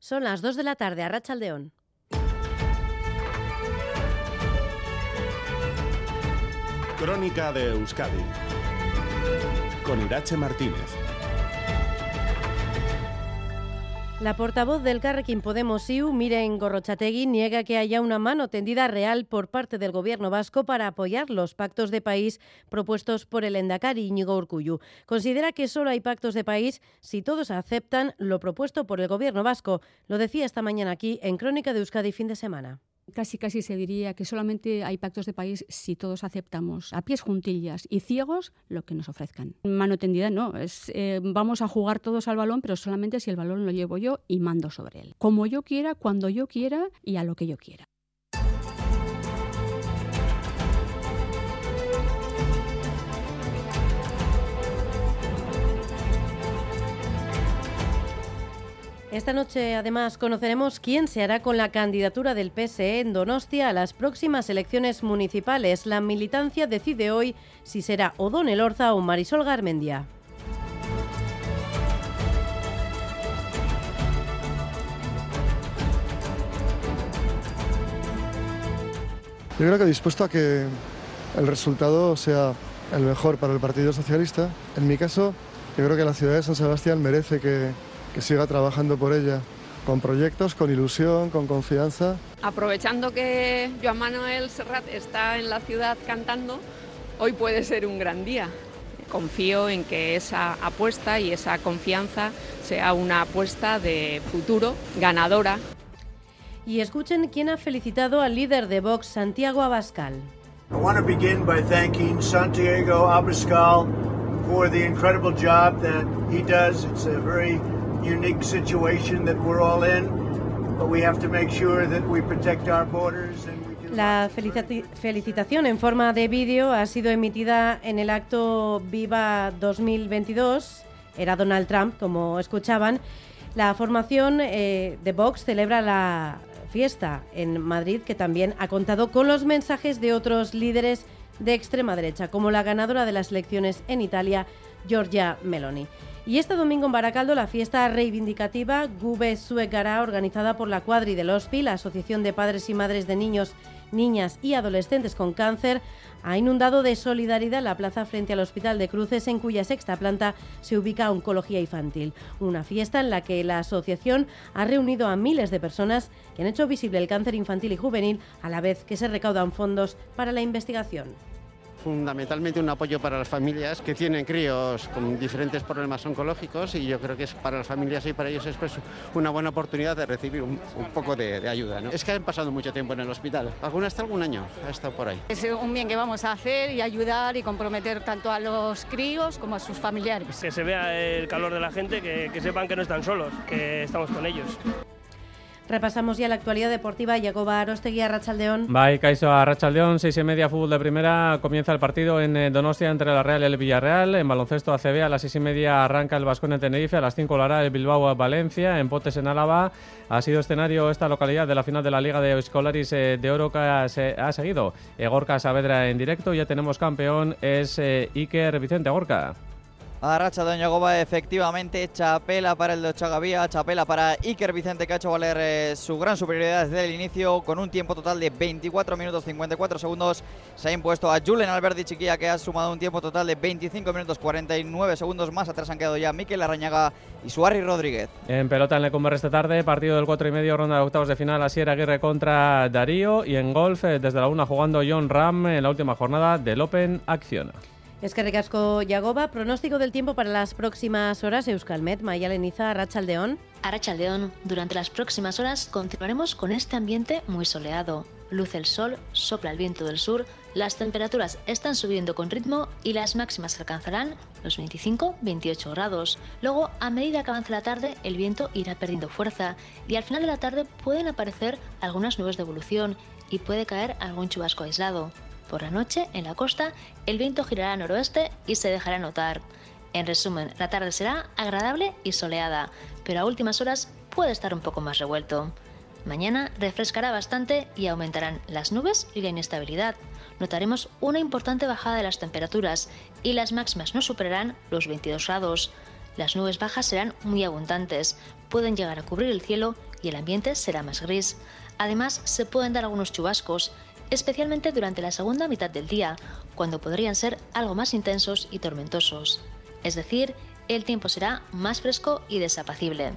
Son las 2 de la tarde a Rachaldeón. Crónica de Euskadi con Irache Martínez. La portavoz del Carrequín Podemos IU, Miren Gorrochategui, niega que haya una mano tendida real por parte del gobierno vasco para apoyar los pactos de país propuestos por el Endacari Íñigo Urcuyu. Considera que solo hay pactos de país si todos aceptan lo propuesto por el gobierno vasco. Lo decía esta mañana aquí en Crónica de Euskadi fin de semana casi casi se diría que solamente hay pactos de país si todos aceptamos a pies juntillas y ciegos lo que nos ofrezcan. Mano tendida no, es eh, vamos a jugar todos al balón, pero solamente si el balón lo llevo yo y mando sobre él. Como yo quiera, cuando yo quiera y a lo que yo quiera. Esta noche, además, conoceremos quién se hará con la candidatura del PSE en Donostia a las próximas elecciones municipales. La militancia decide hoy si será Odón Elorza o Marisol Garmendia. Yo creo que dispuesto a que el resultado sea el mejor para el Partido Socialista. En mi caso, yo creo que la ciudad de San Sebastián merece que, que siga trabajando por ella con proyectos, con ilusión, con confianza. Aprovechando que Joan Manuel Serrat está en la ciudad cantando, hoy puede ser un gran día. Confío en que esa apuesta y esa confianza sea una apuesta de futuro, ganadora. Y escuchen quién ha felicitado al líder de Vox, Santiago Abascal. I want to begin by thanking Santiago Abascal for the incredible job that he does. It's a very unique situation that we're all in, but we have to make sure that we protect our borders and we La felicitación en forma de vídeo ha sido emitida en el acto Viva 2022. Era Donald Trump, como escuchaban. La formación eh, de Vox celebra la fiesta en Madrid, que también ha contado con los mensajes de otros líderes de extrema derecha, como la ganadora de las elecciones en Italia, Giorgia Meloni. Y este domingo en Baracaldo la fiesta reivindicativa Gube Suegara, organizada por la Cuadri del OSPI, la Asociación de Padres y Madres de Niños, Niñas y Adolescentes con Cáncer, ha inundado de solidaridad la plaza frente al Hospital de Cruces, en cuya sexta planta se ubica Oncología Infantil. Una fiesta en la que la asociación ha reunido a miles de personas que han hecho visible el cáncer infantil y juvenil a la vez que se recaudan fondos para la investigación fundamentalmente un apoyo para las familias que tienen críos con diferentes problemas oncológicos y yo creo que es para las familias y para ellos es pues, una buena oportunidad de recibir un, un poco de, de ayuda. ¿no? Es que han pasado mucho tiempo en el hospital, alguna hasta algún año ha estado por ahí. Es un bien que vamos a hacer y ayudar y comprometer tanto a los críos como a sus familiares. Que se vea el calor de la gente, que, que sepan que no están solos, que estamos con ellos. Repasamos ya la actualidad deportiva. Yagoba Arostegui, Rachaldeón. Bye, Caiso a Rachaldeón, seis y media, fútbol de primera. Comienza el partido en eh, Donostia entre la Real y el Villarreal. En baloncesto ACB a las seis y media arranca el Vascón en Tenerife. A las cinco lo hará el Bilbao Valencia. En Potes en Álava ha sido escenario esta localidad de la final de la Liga de Escolaris eh, de Oro que ha seguido. Gorka Saavedra en directo. Ya tenemos campeón, es eh, Iker Vicente Gorka. A Racha Doña Goba, efectivamente, chapela para el de Ochagavía, chapela para Iker Vicente, que ha hecho valer eh, su gran superioridad desde el inicio, con un tiempo total de 24 minutos 54 segundos. Se ha impuesto a Julen Alberti Chiquilla, que ha sumado un tiempo total de 25 minutos 49 segundos más. Atrás han quedado ya Miquel Arrañaga y Suárez Rodríguez. En pelota en Lecumber esta tarde, partido del 4 y medio, ronda de octavos de final, Asier Aguirre contra Darío. Y en golf, eh, desde la una jugando John Ram en la última jornada del Open Acciona. Es que recasco Yagoba, pronóstico del tiempo para las próximas horas, Euskalmet, Maya Leniza, Arrachaldeón. Arrachaldeón, durante las próximas horas continuaremos con este ambiente muy soleado. Luce el sol, sopla el viento del sur, las temperaturas están subiendo con ritmo y las máximas alcanzarán los 25-28 grados. Luego, a medida que avance la tarde, el viento irá perdiendo fuerza y al final de la tarde pueden aparecer algunas nubes de evolución y puede caer algún chubasco aislado. Por la noche, en la costa, el viento girará al noroeste y se dejará notar. En resumen, la tarde será agradable y soleada, pero a últimas horas puede estar un poco más revuelto. Mañana refrescará bastante y aumentarán las nubes y la inestabilidad. Notaremos una importante bajada de las temperaturas y las máximas no superarán los 22 grados. Las nubes bajas serán muy abundantes, pueden llegar a cubrir el cielo y el ambiente será más gris. Además, se pueden dar algunos chubascos, especialmente durante la segunda mitad del día, cuando podrían ser algo más intensos y tormentosos. Es decir, el tiempo será más fresco y desapacible.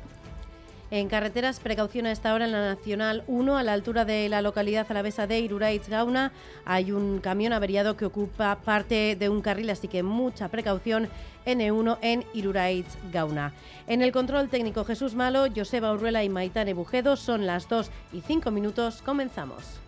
En carreteras, precaución a esta hora en la Nacional 1, a la altura de la localidad alavesa de Iruraiz Gauna. Hay un camión averiado que ocupa parte de un carril, así que mucha precaución N1 en Iruraiz Gauna. En el control técnico Jesús Malo, Joseba Urruela y Maitane Bujedo son las 2 y 5 minutos. Comenzamos.